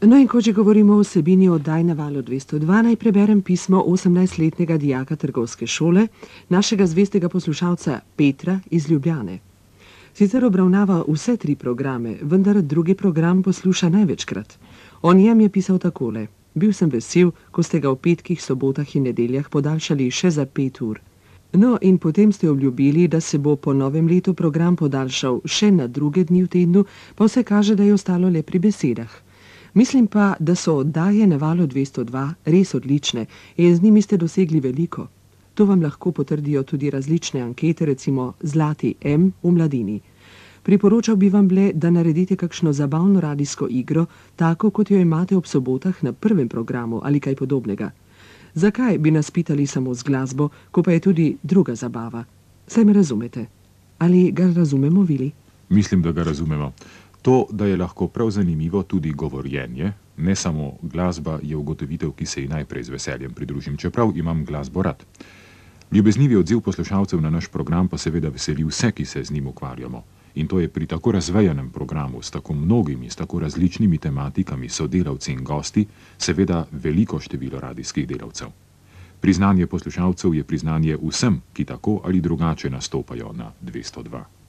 No in ko že govorimo o vsebini oddaj na valu 202, naj preberem pismo 18-letnega dijaka trgovske šole, našega zvestega poslušalca Petra iz Ljubljane. Sicer obravnava vse tri programe, vendar drugi program posluša največkrat. O njem je pisal takole. Bil sem vesel, ko ste ga v petkih, sobotah in nedeljah podaljšali še za pet ur. No, in potem ste obljubili, da se bo po novem letu program podaljšal še na druge dni v tednu, pa vse kaže, da je ostalo le pri besedah. Mislim pa, da so oddaje na valu 202 res odlične in z njimi ste dosegli veliko. To vam lahko potrdijo tudi različne ankete, recimo Zlati M v mladini. Priporočal bi vam le, da naredite kakšno zabavno radijsko igro, tako kot jo imate ob sobotah na prvem programu ali kaj podobnega. Zakaj bi nas pitali samo z glasbo, ko pa je tudi druga zabava? Saj me razumete. Ali ga razumemo, Vili? Mislim, da ga razumemo. To, da je lahko prav zanimivo tudi govorjenje, ne samo glasba, je ugotovitev, ki se ji najprej z veseljem pridružim, čeprav imam glasbo rad. Ljubeznivi odziv poslušalcev na naš program pa seveda veseli vse, ki se z njim ukvarjamo. In to je pri tako razvejanem programu, s tako mnogimi, s tako različnimi tematikami, sodelavci in gosti, seveda veliko število radijskih delavcev. Priznanje poslušalcev je priznanje vsem, ki tako ali drugače nastopajo na 202.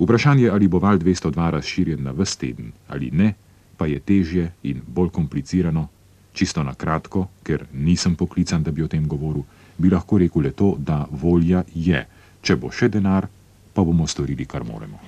Vprašanje, ali bo val 202 razširjen na vse teden ali ne, pa je težje in bolj komplicirano. Čisto na kratko, ker nisem poklican, da bi o tem govoril, bi lahko rekel le to, da volja je, če bo še denar, pa bomo storili, kar moremo.